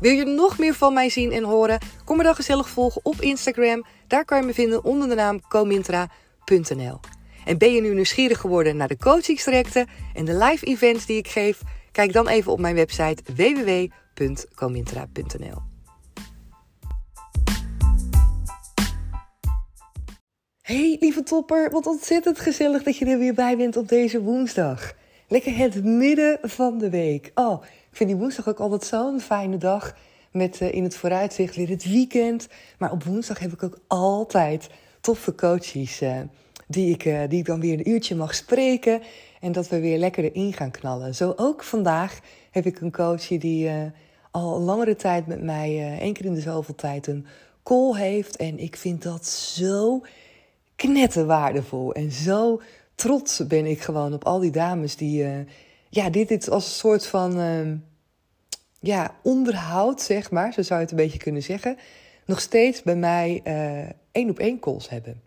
Wil je nog meer van mij zien en horen? Kom me dan gezellig volgen op Instagram. Daar kan je me vinden onder de naam comintra.nl. En ben je nu nieuwsgierig geworden naar de coachingstrajecten en de live events die ik geef? Kijk dan even op mijn website www.comintra.nl. Hey lieve topper, wat ontzettend gezellig dat je er weer bij bent op deze woensdag. Lekker het midden van de week. Oh, ik vind die woensdag ook altijd zo'n fijne dag. Met uh, in het vooruitzicht weer het weekend. Maar op woensdag heb ik ook altijd toffe coaches. Uh, die, ik, uh, die ik dan weer een uurtje mag spreken. En dat we weer lekker erin gaan knallen. Zo ook vandaag heb ik een coach die al langere tijd met mij, één keer in de zoveel tijd, een call heeft. En ik vind dat zo knetterwaardevol. En zo trots ben ik gewoon op al die dames die ja, dit is als een soort van uh, ja, onderhoud, zeg maar, zo zou je het een beetje kunnen zeggen, nog steeds bij mij uh, één op één calls hebben.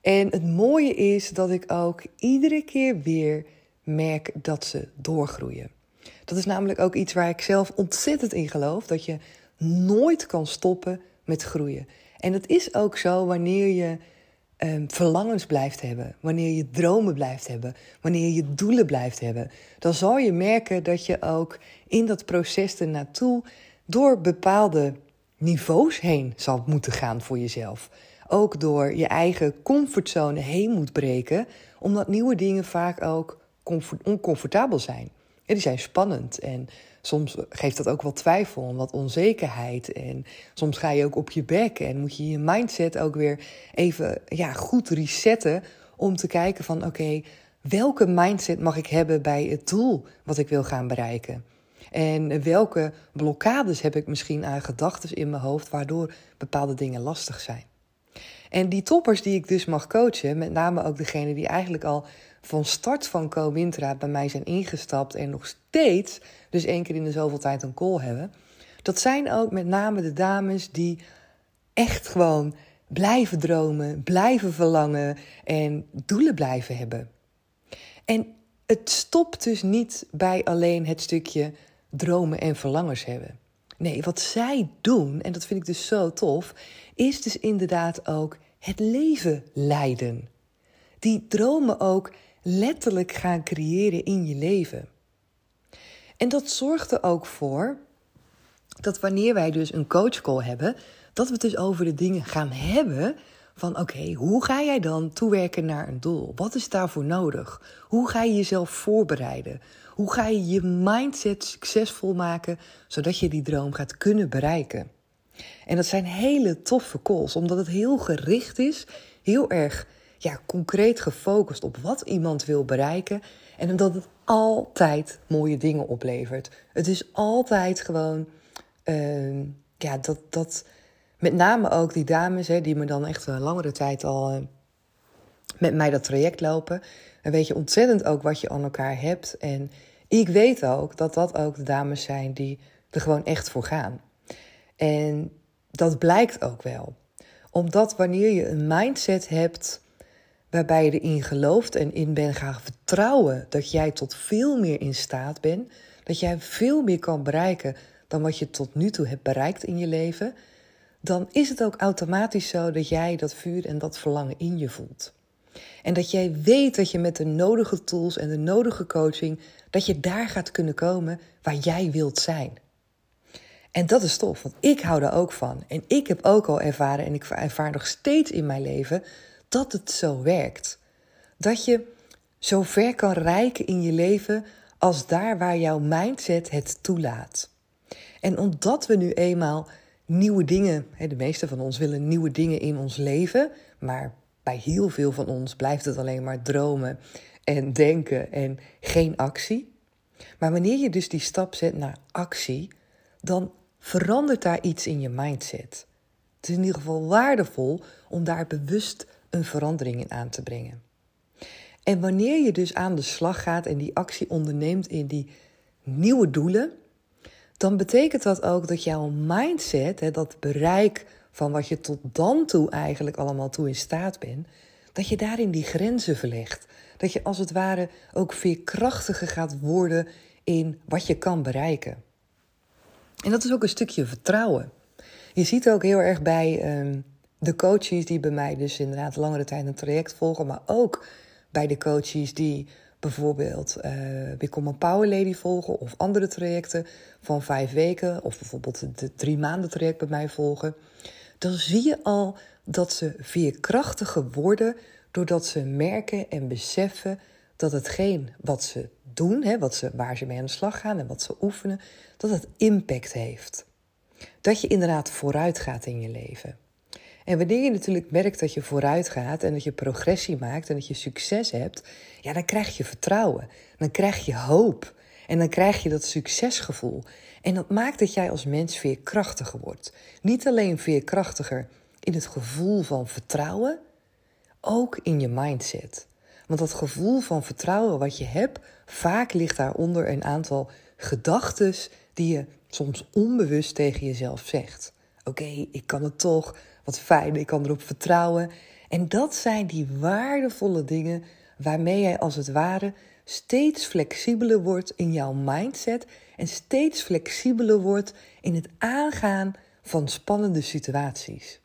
En het mooie is dat ik ook iedere keer weer merk dat ze doorgroeien. Dat is namelijk ook iets waar ik zelf ontzettend in geloof, dat je nooit kan stoppen met groeien. En dat is ook zo wanneer je um, verlangens blijft hebben, wanneer je dromen blijft hebben, wanneer je doelen blijft hebben, dan zal je merken dat je ook in dat proces ernaartoe door bepaalde niveaus heen zal moeten gaan voor jezelf. Ook door je eigen comfortzone heen moet breken, omdat nieuwe dingen vaak ook oncomfortabel zijn. En die zijn spannend en soms geeft dat ook wel twijfel en wat onzekerheid. En soms ga je ook op je bek en moet je je mindset ook weer even ja, goed resetten om te kijken van oké, welke mindset mag ik hebben bij het doel wat ik wil gaan bereiken? En welke blokkades heb ik misschien aan gedachten in mijn hoofd waardoor bepaalde dingen lastig zijn? En die toppers die ik dus mag coachen, met name ook degene die eigenlijk al van start van Co-Wintra bij mij zijn ingestapt en nog steeds, dus één keer in de zoveel tijd een call hebben. Dat zijn ook met name de dames die echt gewoon blijven dromen, blijven verlangen en doelen blijven hebben. En het stopt dus niet bij alleen het stukje dromen en verlangens hebben. Nee, wat zij doen, en dat vind ik dus zo tof, is dus inderdaad ook het leven leiden. Die dromen ook letterlijk gaan creëren in je leven. En dat zorgt er ook voor dat wanneer wij dus een coachcall hebben, dat we het dus over de dingen gaan hebben van oké, hoe ga jij dan toewerken naar een doel? Wat is daarvoor nodig? Hoe ga je jezelf voorbereiden? Hoe ga je je mindset succesvol maken zodat je die droom gaat kunnen bereiken? En dat zijn hele toffe calls, omdat het heel gericht is, heel erg ja, concreet gefocust op wat iemand wil bereiken. En omdat het altijd mooie dingen oplevert. Het is altijd gewoon, uh, ja, dat, dat met name ook die dames hè, die me dan echt een langere tijd al uh, met mij dat traject lopen. Dan weet je ontzettend ook wat je aan elkaar hebt. En ik weet ook dat dat ook de dames zijn die er gewoon echt voor gaan. En dat blijkt ook wel. Omdat wanneer je een mindset hebt waarbij je erin gelooft en in bent gaan vertrouwen dat jij tot veel meer in staat bent, dat jij veel meer kan bereiken dan wat je tot nu toe hebt bereikt in je leven, dan is het ook automatisch zo dat jij dat vuur en dat verlangen in je voelt. En dat jij weet dat je met de nodige tools en de nodige coaching, dat je daar gaat kunnen komen waar jij wilt zijn. En dat is tof, want ik hou er ook van. En ik heb ook al ervaren, en ik ervaar nog steeds in mijn leven, dat het zo werkt. Dat je zo ver kan reiken in je leven als daar waar jouw mindset het toelaat. En omdat we nu eenmaal nieuwe dingen, de meeste van ons willen nieuwe dingen in ons leven, maar bij heel veel van ons blijft het alleen maar dromen en denken en geen actie. Maar wanneer je dus die stap zet naar actie, dan verandert daar iets in je mindset. Het is in ieder geval waardevol om daar bewust een verandering in aan te brengen. En wanneer je dus aan de slag gaat en die actie onderneemt in die nieuwe doelen, dan betekent dat ook dat jouw mindset, hè, dat bereik van wat je tot dan toe eigenlijk allemaal toe in staat bent, dat je daarin die grenzen verlegt. Dat je als het ware ook veerkrachtiger gaat worden in wat je kan bereiken. En dat is ook een stukje vertrouwen. Je ziet ook heel erg bij ehm, de coaches die bij mij dus inderdaad langere tijd een traject volgen, maar ook bij de coaches die bijvoorbeeld uh, Become een Power Lady volgen of andere trajecten van vijf weken of bijvoorbeeld de drie maanden traject bij mij volgen, dan zie je al dat ze veerkrachtiger worden doordat ze merken en beseffen dat hetgeen wat ze doen, hè, wat ze, waar ze mee aan de slag gaan en wat ze oefenen, dat het impact heeft. Dat je inderdaad vooruit gaat in je leven. En wanneer je natuurlijk merkt dat je vooruit gaat en dat je progressie maakt en dat je succes hebt, ja, dan krijg je vertrouwen. Dan krijg je hoop. En dan krijg je dat succesgevoel. En dat maakt dat jij als mens veerkrachtiger wordt. Niet alleen veerkrachtiger in het gevoel van vertrouwen, ook in je mindset. Want dat gevoel van vertrouwen wat je hebt, vaak ligt daaronder een aantal gedachten die je soms onbewust tegen jezelf zegt. Oké, ik kan het toch, wat fijn, ik kan erop vertrouwen. En dat zijn die waardevolle dingen waarmee jij als het ware steeds flexibeler wordt in jouw mindset en steeds flexibeler wordt in het aangaan van spannende situaties.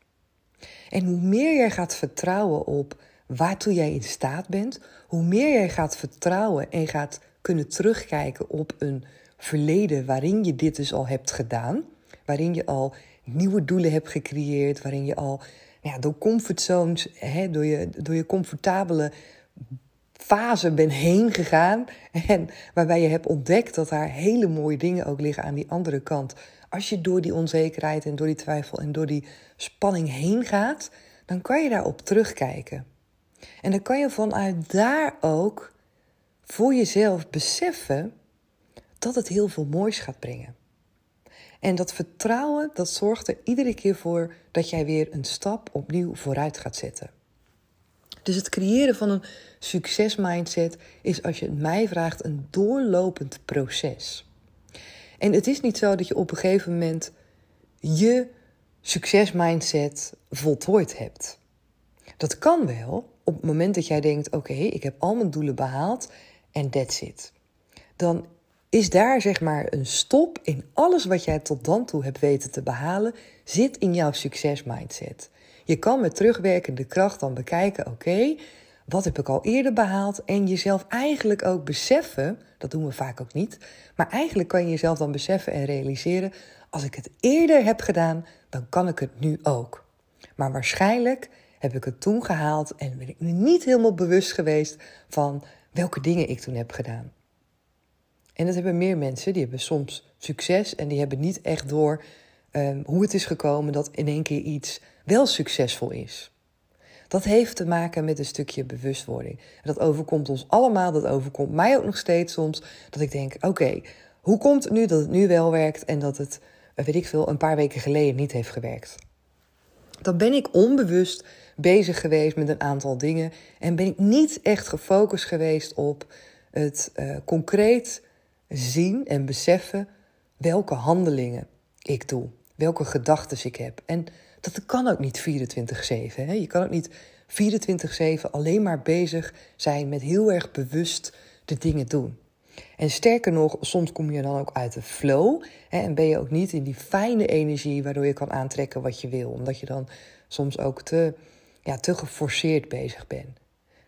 En hoe meer jij gaat vertrouwen op waartoe jij in staat bent, hoe meer jij gaat vertrouwen en gaat kunnen terugkijken op een verleden waarin je dit dus al hebt gedaan, waarin je al nieuwe doelen hebt gecreëerd, waarin je al ja, door comfortzones, hè, door, je, door je comfortabele fase bent heen gegaan en waarbij je hebt ontdekt dat daar hele mooie dingen ook liggen aan die andere kant. Als je door die onzekerheid en door die twijfel en door die spanning heen gaat, dan kan je daarop terugkijken. En dan kan je vanuit daar ook voor jezelf beseffen dat het heel veel moois gaat brengen. En dat vertrouwen, dat zorgt er iedere keer voor dat jij weer een stap opnieuw vooruit gaat zetten. Dus het creëren van een succesmindset is, als je het mij vraagt, een doorlopend proces. En het is niet zo dat je op een gegeven moment je succesmindset voltooid hebt. Dat kan wel op het moment dat jij denkt: oké, ik heb al mijn doelen behaald en that's it. Dan is daar zeg maar een stop in alles wat jij tot dan toe hebt weten te behalen, zit in jouw succesmindset. Je kan met terugwerkende kracht dan bekijken: oké, wat heb ik al eerder behaald? En jezelf eigenlijk ook beseffen, dat doen we vaak ook niet, maar eigenlijk kan je jezelf dan beseffen en realiseren: als ik het eerder heb gedaan, dan kan ik het nu ook. Maar waarschijnlijk heb ik het toen gehaald en ben ik me niet helemaal bewust geweest van welke dingen ik toen heb gedaan. En dat hebben meer mensen, die hebben soms succes en die hebben niet echt door um, hoe het is gekomen dat in één keer iets wel succesvol is. Dat heeft te maken met een stukje bewustwording. Dat overkomt ons allemaal, dat overkomt mij ook nog steeds soms. Dat ik denk: oké, hoe komt het nu dat het nu wel werkt en dat het, eh, weet ik veel, een paar weken geleden niet heeft gewerkt? Dan ben ik onbewust bezig geweest met een aantal dingen en ben ik niet echt gefocust geweest op het uh, concreet zien en beseffen welke handelingen ik doe, welke gedachten ik heb. En dat kan ook niet 24-7. Je kan ook niet 24-7 alleen maar bezig zijn met heel erg bewust de dingen doen. En sterker nog, soms kom je dan ook uit de flow hè, en ben je ook niet in die fijne energie waardoor je kan aantrekken wat je wil, omdat je dan soms ook te, ja, te geforceerd bezig bent.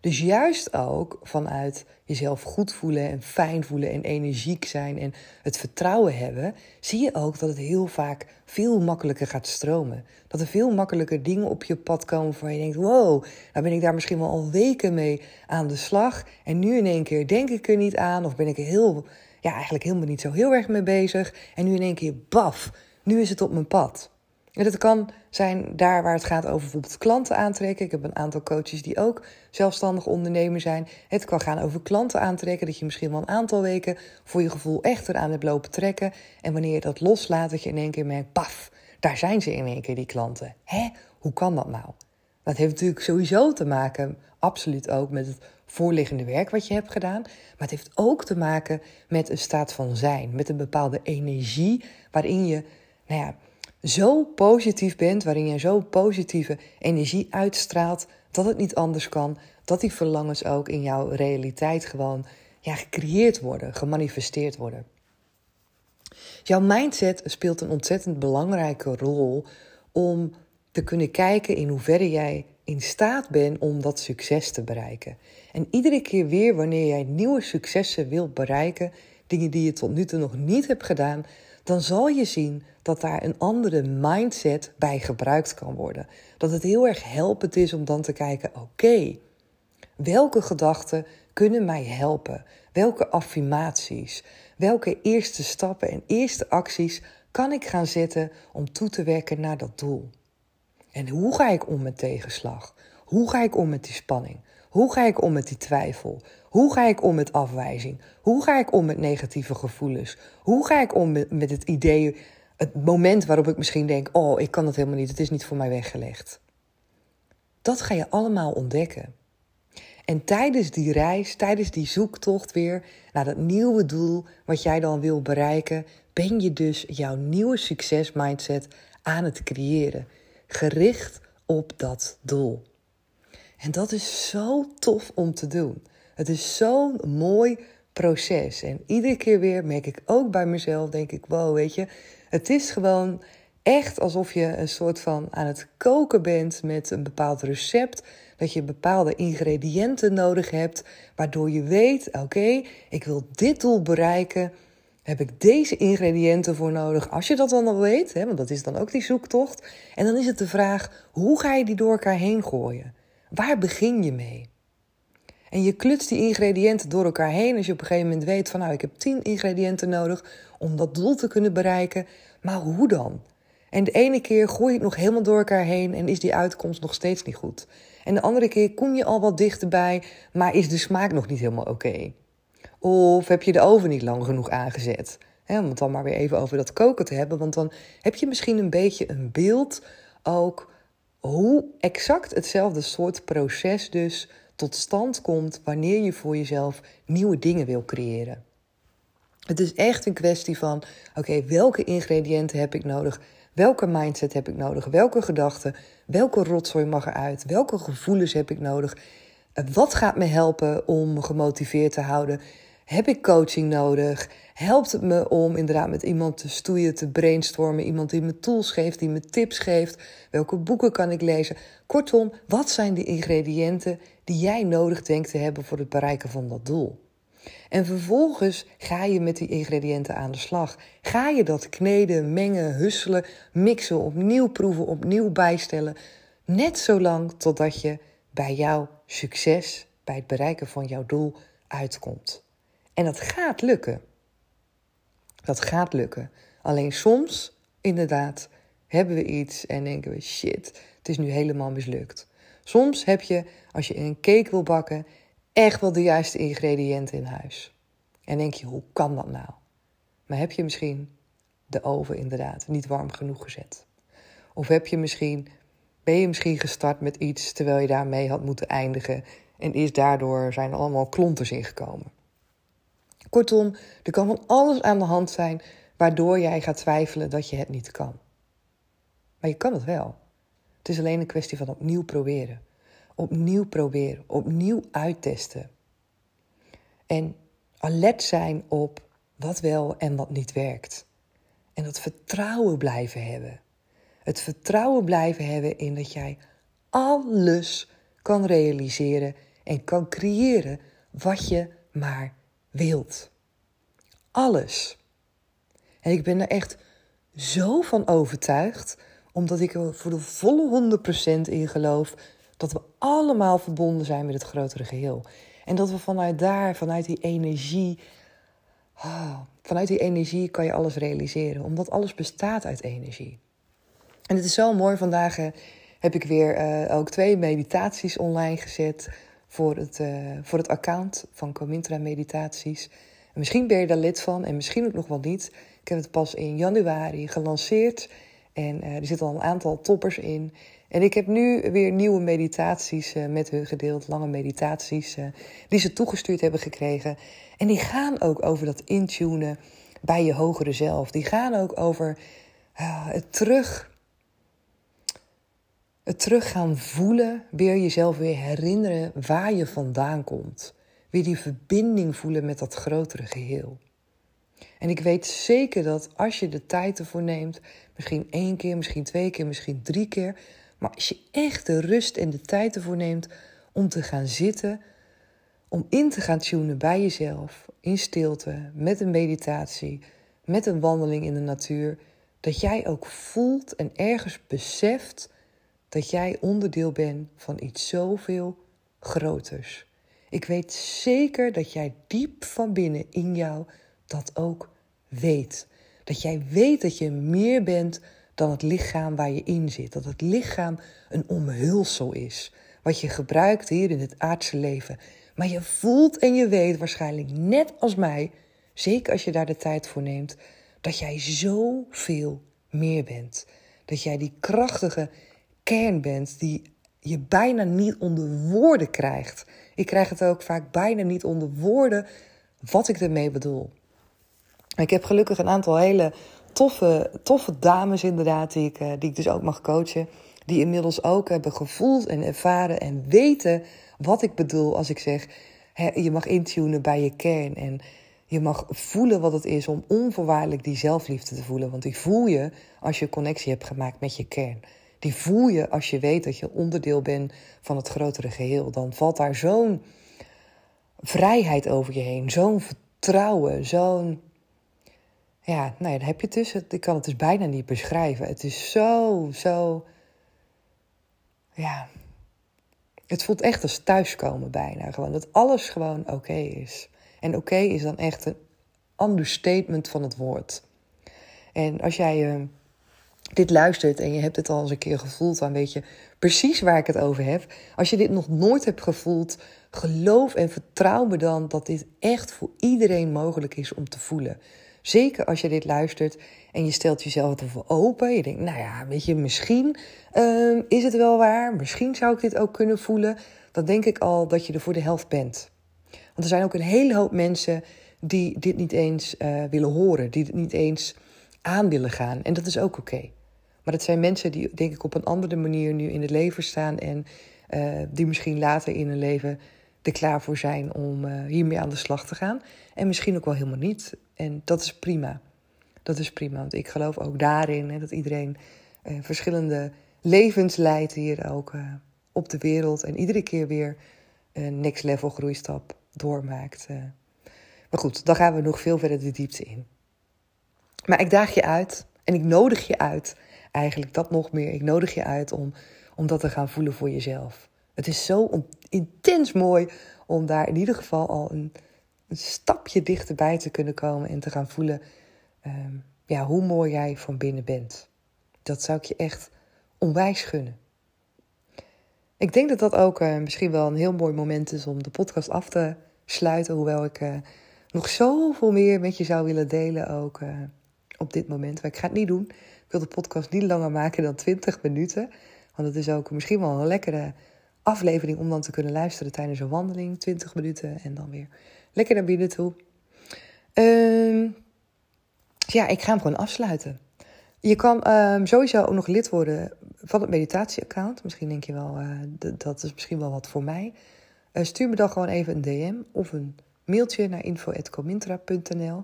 Dus juist ook vanuit jezelf goed voelen en fijn voelen en energiek zijn en het vertrouwen hebben, zie je ook dat het heel vaak veel makkelijker gaat stromen. Dat er veel makkelijker dingen op je pad komen waarvan je denkt: wow, nou ben ik daar misschien wel al weken mee aan de slag. En nu in één keer denk ik er niet aan of ben ik er heel, ja, eigenlijk helemaal niet zo heel erg mee bezig. En nu in één keer, baf, nu is het op mijn pad. En dat kan zijn daar waar het gaat over bijvoorbeeld klanten aantrekken. Ik heb een aantal coaches die ook zelfstandig ondernemer zijn. Het kan gaan over klanten aantrekken, dat je misschien wel een aantal weken voor je gevoel echt eraan hebt lopen trekken. En wanneer je dat loslaat, dat je in één keer merkt, paf, daar zijn ze in één keer, die klanten. Hè, hoe kan dat nou? Dat heeft natuurlijk sowieso te maken, absoluut ook, met het voorliggende werk wat je hebt gedaan. Maar het heeft ook te maken met een staat van zijn, met een bepaalde energie waarin je, nou ja, zo positief bent, waarin je zo positieve energie uitstraalt, dat het niet anders kan, dat die verlangens ook in jouw realiteit gewoon ja, gecreëerd worden, gemanifesteerd worden. Jouw mindset speelt een ontzettend belangrijke rol om te kunnen kijken in hoeverre jij in staat bent om dat succes te bereiken. En iedere keer weer wanneer jij nieuwe successen wilt bereiken, dingen die je tot nu toe nog niet hebt gedaan, dan zal je zien dat daar een andere mindset bij gebruikt kan worden. Dat het heel erg helpend is om dan te kijken: oké, welke gedachten kunnen mij helpen? Welke affirmaties, welke eerste stappen en eerste acties kan ik gaan zetten om toe te werken naar dat doel? En hoe ga ik om met tegenslag? Hoe ga ik om met die spanning? Hoe ga ik om met die twijfel? Hoe ga ik om met afwijzing? Hoe ga ik om met negatieve gevoelens? Hoe ga ik om met, het idee, het moment waarop ik misschien denk: oh, ik kan dat helemaal niet, het is niet voor mij weggelegd? Dat ga je allemaal ontdekken. En tijdens die reis, tijdens die zoektocht weer naar dat nieuwe doel wat jij dan wil bereiken, ben je dus jouw nieuwe succesmindset aan het creëren, gericht op dat doel. En dat is zo tof om te doen. Het is zo'n mooi proces. En iedere keer weer merk ik ook bij mezelf, denk ik, wow, weet je, het is gewoon echt alsof je een soort van aan het koken bent met een bepaald recept. Dat je bepaalde ingrediënten nodig hebt, waardoor je weet: oké, ik wil dit doel bereiken. Heb ik deze ingrediënten voor nodig? Als je dat dan al weet, hè, want dat is dan ook die zoektocht. En dan is het de vraag: hoe ga je die door elkaar heen gooien? Waar begin je mee? En je klutst die ingrediënten door elkaar heen als je op een gegeven moment weet van nou ik heb tien ingrediënten nodig om dat doel te kunnen bereiken. Maar hoe dan? En de ene keer gooi je het nog helemaal door elkaar heen en is die uitkomst nog steeds niet goed. En de andere keer kom je al wat dichterbij, maar is de smaak nog niet helemaal oké. Of heb je de oven niet lang genoeg aangezet? He, om het dan maar weer even over dat koken te hebben. Want dan heb je misschien een beetje een beeld ook hoe exact hetzelfde soort proces dus tot stand komt wanneer je voor jezelf nieuwe dingen wil creëren. Het is echt een kwestie van: oké, welke ingrediënten heb ik nodig? Welke mindset heb ik nodig? Welke gedachten? Welke rotzooi mag eruit? Welke gevoelens heb ik nodig? Wat gaat me helpen om me gemotiveerd te houden? Heb ik coaching nodig? Helpt het me om inderdaad met iemand te stoeien, te brainstormen? Iemand die me tools geeft, die me tips geeft? Welke boeken kan ik lezen? Kortom, wat zijn de ingrediënten die jij nodig denkt te hebben voor het bereiken van dat doel? En vervolgens ga je met die ingrediënten aan de slag. Ga je dat kneden, mengen, husselen, mixen, opnieuw proeven, opnieuw bijstellen. Net zo lang totdat je bij jouw succes, bij het bereiken van jouw doel uitkomt. En dat gaat lukken. Dat gaat lukken. Alleen soms, inderdaad, hebben we iets en denken we: shit, het is nu helemaal mislukt. Soms heb je, als je een cake wil bakken, echt wel de juiste ingrediënten in huis. En denk je: hoe kan dat nou? Maar heb je misschien de oven inderdaad niet warm genoeg gezet? Of heb je misschien, ben je misschien gestart met iets terwijl je daarmee had moeten eindigen en is daardoor zijn er allemaal klonters ingekomen? Kortom, er kan van alles aan de hand zijn waardoor jij gaat twijfelen dat je het niet kan. Maar je kan het wel. Het is alleen een kwestie van opnieuw proberen. Opnieuw proberen, opnieuw uittesten. En alert zijn op wat wel en wat niet werkt. En dat vertrouwen blijven hebben. Het vertrouwen blijven hebben in dat jij alles kan realiseren en kan creëren wat je maar wilt. Alles. En ik ben er echt zo van overtuigd, omdat ik er voor de volle 100% in geloof dat we allemaal verbonden zijn met het grotere geheel. En dat we vanuit daar, vanuit die energie, oh, vanuit die energie kan je alles realiseren, omdat alles bestaat uit energie. En het is zo mooi, vandaag eh, heb ik weer uh, ook twee meditaties online gezet voor het, uh, voor het account van Comintra Meditaties. En misschien ben je daar lid van en misschien ook nog wel niet. Ik heb het pas in januari gelanceerd en er zitten al een aantal toppers in. En ik heb nu weer nieuwe meditaties uh, met hun gedeeld, lange meditaties, die ze toegestuurd hebben gekregen. En die gaan ook over dat intunen bij je hogere zelf. Die gaan ook over uh, het terug. Het terug gaan voelen, weer jezelf weer herinneren waar je vandaan komt. Weer die verbinding voelen met dat grotere geheel. En ik weet zeker dat als je de tijd ervoor neemt, misschien één keer, misschien twee keer, misschien drie keer, maar als je echt de rust en de tijd ervoor neemt om te gaan zitten, om in te gaan tunen bij jezelf, in stilte, met een meditatie, met een wandeling in de natuur, dat jij ook voelt en ergens beseft dat jij onderdeel bent van iets zoveel groters. Ik weet zeker dat jij diep van binnen in jou dat ook weet. Dat jij weet dat je meer bent dan het lichaam waar je in zit. Dat het lichaam een omhulsel is, wat je gebruikt hier in het aardse leven. Maar je voelt en je weet waarschijnlijk net als mij, zeker als je daar de tijd voor neemt, dat jij zoveel meer bent. Dat jij die krachtige kern bent die je bijna niet onder woorden krijgt. Ik krijg het ook vaak bijna niet onder woorden wat ik ermee bedoel. Ik heb gelukkig een aantal hele toffe, toffe dames inderdaad, die ik, eh, die ik dus ook mag coachen. Die inmiddels ook hebben gevoeld en ervaren en weten wat ik bedoel als ik zeg... Je mag intunen bij je kern en je mag voelen wat het is om onvoorwaardelijk die zelfliefde te voelen. Want die voel je als je connectie hebt gemaakt met je kern. Die voel je als je weet dat je onderdeel bent van het grotere geheel. Dan valt daar zo'n vrijheid over je heen, zo'n vertrouwen, zo'n ja, nou ja, dan heb je het dus. Ik kan het dus bijna niet beschrijven. Het is zo, zo. Ja. Het voelt echt als thuiskomen bijna. Gewoon dat alles gewoon oké is. En oké is dan echt een understatement van het woord. En als jij uh, dit luistert en je hebt het al eens een keer gevoeld, dan weet je precies waar ik het over heb. Als je dit nog nooit hebt gevoeld, geloof en vertrouw me dan dat dit echt voor iedereen mogelijk is om te voelen. Zeker als je dit luistert en je stelt jezelf ervoor open. Je denkt, nou ja, weet je, misschien uh, is het wel waar. Misschien zou ik dit ook kunnen voelen. Dan denk ik al dat je er voor de helft bent. Want er zijn ook een hele hoop mensen die dit niet eens uh, willen horen. Die het niet eens aan willen gaan. En dat is ook oké. Maar het zijn mensen die, denk ik, op een andere manier nu in het leven staan. En uh, die misschien later in hun leven er klaar voor zijn om uh, hiermee aan de slag te gaan. En misschien ook wel helemaal niet. En dat is prima. Dat is prima, want ik geloof ook daarin hè, dat iedereen uh, verschillende levens leidt hier ook op de wereld. En iedere keer weer een next level groeistap doormaakt. Maar goed, dan gaan we nog veel verder de diepte in. Maar ik daag je uit en ik nodig je uit, eigenlijk dat nog meer. Ik nodig je uit om, om dat te gaan voelen voor jezelf. Het is zo intens mooi om daar in ieder geval al een, een stapje dichterbij te kunnen komen en te gaan voelen um, ja, hoe mooi jij van binnen bent. Dat zou ik je echt onwijs gunnen. Ik denk dat dat ook uh, misschien wel een heel mooi moment is om de podcast af te sluiten. Hoewel ik uh, nog zoveel meer met je zou willen delen ook uh, op dit moment. Maar ik ga het niet doen. Wil de podcast niet langer maken dan 20 minuten. Want het is ook misschien wel een lekkere aflevering om dan te kunnen luisteren tijdens een wandeling. 20 minuten en dan weer lekker naar binnen toe. Um, ja, ik ga hem gewoon afsluiten. Je kan um, sowieso ook nog lid worden van het meditatie-account. Misschien denk je wel, uh, dat is misschien wel wat voor mij. Uh, stuur me dan gewoon even een DM of een mailtje naar info.comintra.nl.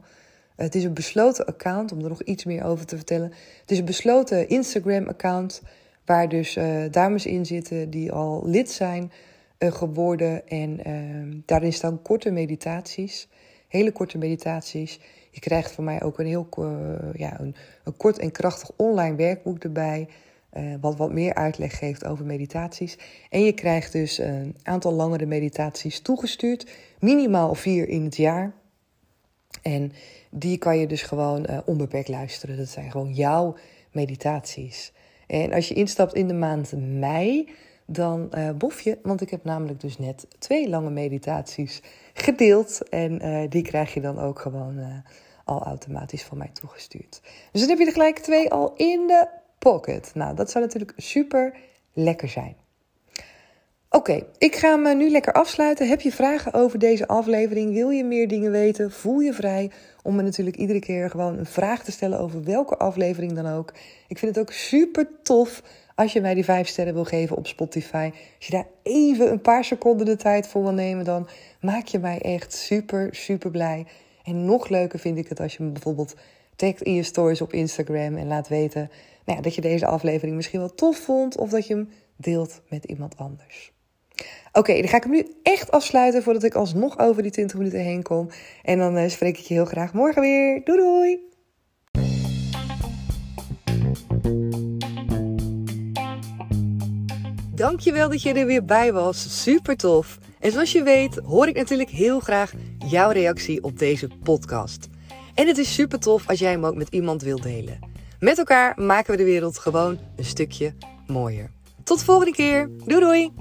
Het is een besloten account, om er nog iets meer over te vertellen. Het is een besloten Instagram-account waar dus uh, dames in zitten die al lid zijn geworden. En ehm, daarin staan korte meditaties, hele korte meditaties. Je krijgt van mij ook een heel ja, een, een kort en krachtig online werkboek erbij. Wat wat meer uitleg geeft over meditaties. En je krijgt dus een aantal langere meditaties toegestuurd. Minimaal vier in het jaar. En die kan je dus gewoon uh, onbeperkt luisteren. Dat zijn gewoon jouw meditaties. En als je instapt in de maand mei, dan uh, bof je. Want ik heb namelijk dus net twee lange meditaties gedeeld. En uh, die krijg je dan ook gewoon al automatisch van mij toegestuurd. Dus dan heb je er gelijk twee al in de pocket. Nou, dat zou natuurlijk super lekker zijn. Oké, ik ga me nu lekker afsluiten. Heb je vragen over deze aflevering? Wil je meer dingen weten? Voel je vrij om me natuurlijk iedere keer gewoon een vraag te stellen over welke aflevering dan ook. Ik vind het ook super tof als je mij die vijf sterren wil geven op Spotify. Als je daar even een paar seconden de tijd voor wil nemen, dan maak je mij echt super, super blij. En nog leuker vind ik het als je me bijvoorbeeld tagt in je stories op Instagram en laat weten nou ja, dat je deze aflevering misschien wel tof vond of dat je hem deelt met iemand anders. Oké, dan ga ik hem nu echt afsluiten voordat ik alsnog over die 20 minuten heen kom. En dan uh, spreek ik je heel graag morgen weer. Doei doei! Dankjewel dat je er weer bij was. Super tof. En zoals je weet hoor ik natuurlijk heel graag jouw reactie op deze podcast. En het is super tof als jij hem ook met iemand wilt delen. Met elkaar maken we de wereld gewoon een stukje mooier. Tot de volgende keer. Doei doei!